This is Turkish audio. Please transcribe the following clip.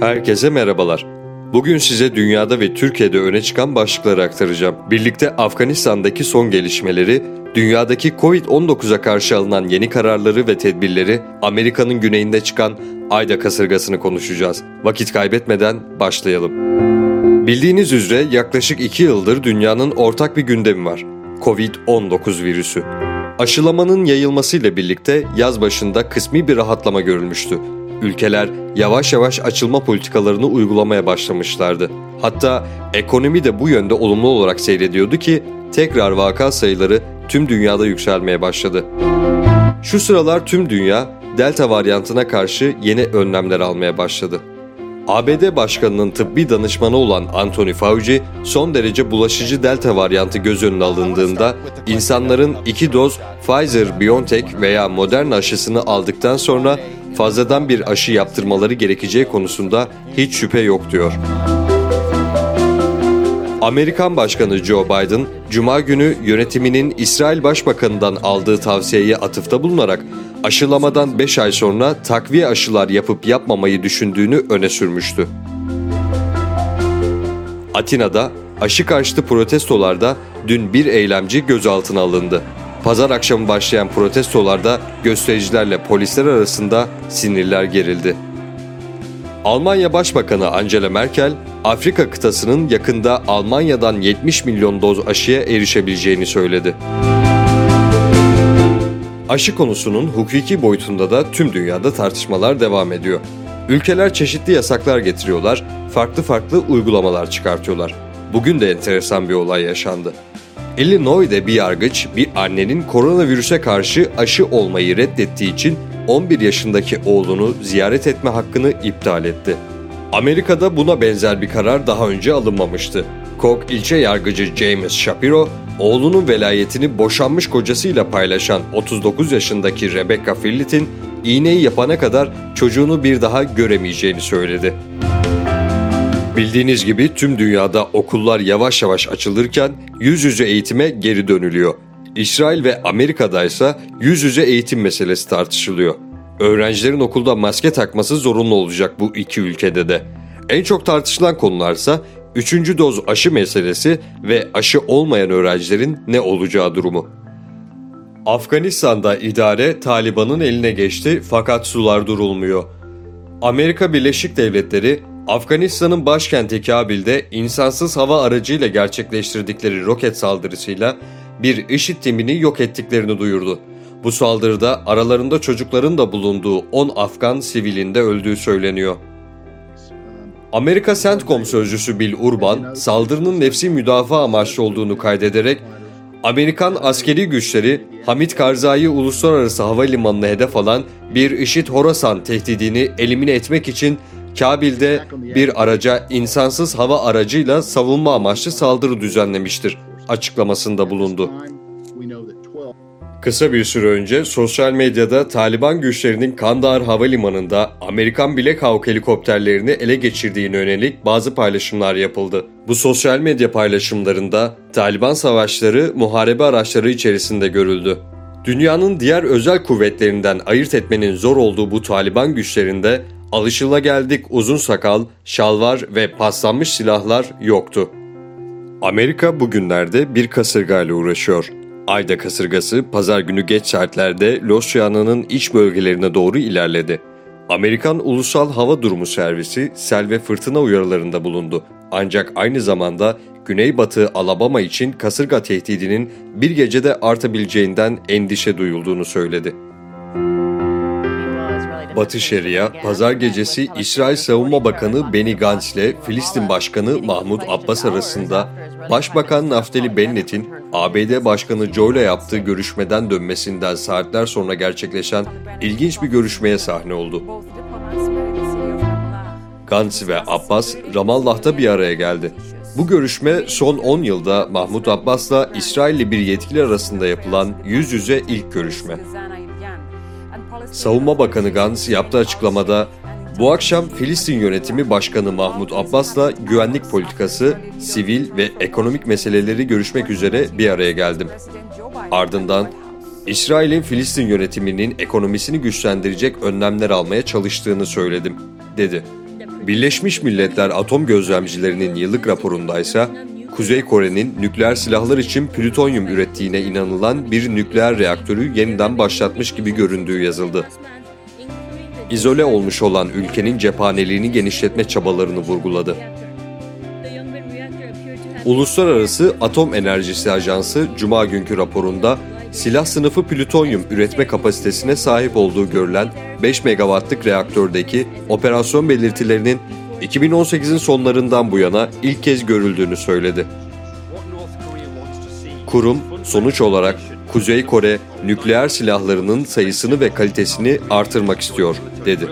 Herkese merhabalar. Bugün size dünyada ve Türkiye'de öne çıkan başlıkları aktaracağım. Birlikte Afganistan'daki son gelişmeleri, dünyadaki Covid-19'a karşı alınan yeni kararları ve tedbirleri, Amerika'nın güneyinde çıkan Ayda kasırgasını konuşacağız. Vakit kaybetmeden başlayalım. Bildiğiniz üzere yaklaşık 2 yıldır dünyanın ortak bir gündemi var. Covid-19 virüsü. Aşılamanın yayılmasıyla birlikte yaz başında kısmi bir rahatlama görülmüştü. Ülkeler yavaş yavaş açılma politikalarını uygulamaya başlamışlardı. Hatta ekonomi de bu yönde olumlu olarak seyrediyordu ki tekrar vaka sayıları tüm dünyada yükselmeye başladı. Şu sıralar tüm dünya Delta varyantına karşı yeni önlemler almaya başladı. ABD Başkanı'nın tıbbi danışmanı olan Anthony Fauci, son derece bulaşıcı delta varyantı göz önüne alındığında insanların iki doz Pfizer-BioNTech veya Moderna aşısını aldıktan sonra fazladan bir aşı yaptırmaları gerekeceği konusunda hiç şüphe yok diyor. Amerikan Başkanı Joe Biden, Cuma günü yönetiminin İsrail Başbakanı'ndan aldığı tavsiyeye atıfta bulunarak aşılamadan 5 ay sonra takviye aşılar yapıp yapmamayı düşündüğünü öne sürmüştü. Atina'da aşı karşıtı protestolarda dün bir eylemci gözaltına alındı. Pazar akşamı başlayan protestolarda göstericilerle polisler arasında sinirler gerildi. Almanya Başbakanı Angela Merkel, Afrika kıtasının yakında Almanya'dan 70 milyon doz aşıya erişebileceğini söyledi. Aşı konusunun hukuki boyutunda da tüm dünyada tartışmalar devam ediyor. Ülkeler çeşitli yasaklar getiriyorlar, farklı farklı uygulamalar çıkartıyorlar. Bugün de enteresan bir olay yaşandı. Illinois'de bir yargıç bir annenin koronavirüse karşı aşı olmayı reddettiği için 11 yaşındaki oğlunu ziyaret etme hakkını iptal etti. Amerika'da buna benzer bir karar daha önce alınmamıştı. Cook ilçe yargıcı James Shapiro, oğlunun velayetini boşanmış kocasıyla paylaşan 39 yaşındaki Rebecca Fillit'in iğneyi yapana kadar çocuğunu bir daha göremeyeceğini söyledi. Bildiğiniz gibi tüm dünyada okullar yavaş yavaş açılırken yüz yüze eğitime geri dönülüyor. İsrail ve Amerika'da ise yüz yüze eğitim meselesi tartışılıyor. Öğrencilerin okulda maske takması zorunlu olacak bu iki ülkede de. En çok tartışılan konularsa üçüncü doz aşı meselesi ve aşı olmayan öğrencilerin ne olacağı durumu. Afganistan'da idare Taliban'ın eline geçti fakat sular durulmuyor. Amerika Birleşik Devletleri Afganistan'ın başkenti Kabil'de insansız hava aracıyla gerçekleştirdikleri roket saldırısıyla bir IŞİD timini yok ettiklerini duyurdu. Bu saldırıda aralarında çocukların da bulunduğu 10 Afgan sivilin de öldüğü söyleniyor. Amerika CENTCOM sözcüsü Bill Urban, saldırının nefsi müdafaa amaçlı olduğunu kaydederek, Amerikan askeri güçleri Hamid Karzai Uluslararası Havalimanı'na hedef alan bir IŞİD Horasan tehdidini elimine etmek için Kabil'de bir araca insansız hava aracıyla savunma amaçlı saldırı düzenlemiştir açıklamasında bulundu. Kısa bir süre önce sosyal medyada Taliban güçlerinin Kandahar Havalimanı'nda Amerikan Black Hawk helikopterlerini ele geçirdiğine yönelik bazı paylaşımlar yapıldı. Bu sosyal medya paylaşımlarında Taliban savaşları muharebe araçları içerisinde görüldü. Dünyanın diğer özel kuvvetlerinden ayırt etmenin zor olduğu bu Taliban güçlerinde alışılageldik uzun sakal, şalvar ve paslanmış silahlar yoktu. Amerika bugünlerde bir kasırgayla uğraşıyor. Ayda kasırgası pazar günü geç saatlerde Louisiana'nın iç bölgelerine doğru ilerledi. Amerikan Ulusal Hava Durumu Servisi sel ve fırtına uyarılarında bulundu. Ancak aynı zamanda Güneybatı Alabama için kasırga tehdidinin bir gecede artabileceğinden endişe duyulduğunu söyledi. Batı Şeria, pazar gecesi İsrail Savunma Bakanı Benny Gantz ile Filistin Başkanı Mahmud Abbas arasında Başbakan Naftali Bennett'in ABD Başkanı Joe ile yaptığı görüşmeden dönmesinden saatler sonra gerçekleşen ilginç bir görüşmeye sahne oldu. Gantz ve Abbas Ramallah'ta bir araya geldi. Bu görüşme son 10 yılda Mahmud Abbas'la İsrailli bir yetkili arasında yapılan yüz yüze ilk görüşme. Savunma Bakanı Gantz yaptığı açıklamada bu akşam Filistin yönetimi Başkanı Mahmut Abbas'la güvenlik politikası, sivil ve ekonomik meseleleri görüşmek üzere bir araya geldim. Ardından İsrail'in Filistin yönetiminin ekonomisini güçlendirecek önlemler almaya çalıştığını söyledim, dedi. Birleşmiş Milletler Atom Gözlemcilerinin yıllık raporundaysa Kuzey Kore'nin nükleer silahlar için plütonyum ürettiğine inanılan bir nükleer reaktörü yeniden başlatmış gibi göründüğü yazıldı. İzole olmuş olan ülkenin cephaneliğini genişletme çabalarını vurguladı. Uluslararası Atom Enerjisi Ajansı Cuma günkü raporunda silah sınıfı plütonyum üretme kapasitesine sahip olduğu görülen 5 megawattlık reaktördeki operasyon belirtilerinin 2018'in sonlarından bu yana ilk kez görüldüğünü söyledi. Kurum sonuç olarak Kuzey Kore nükleer silahlarının sayısını ve kalitesini artırmak istiyor, dedi.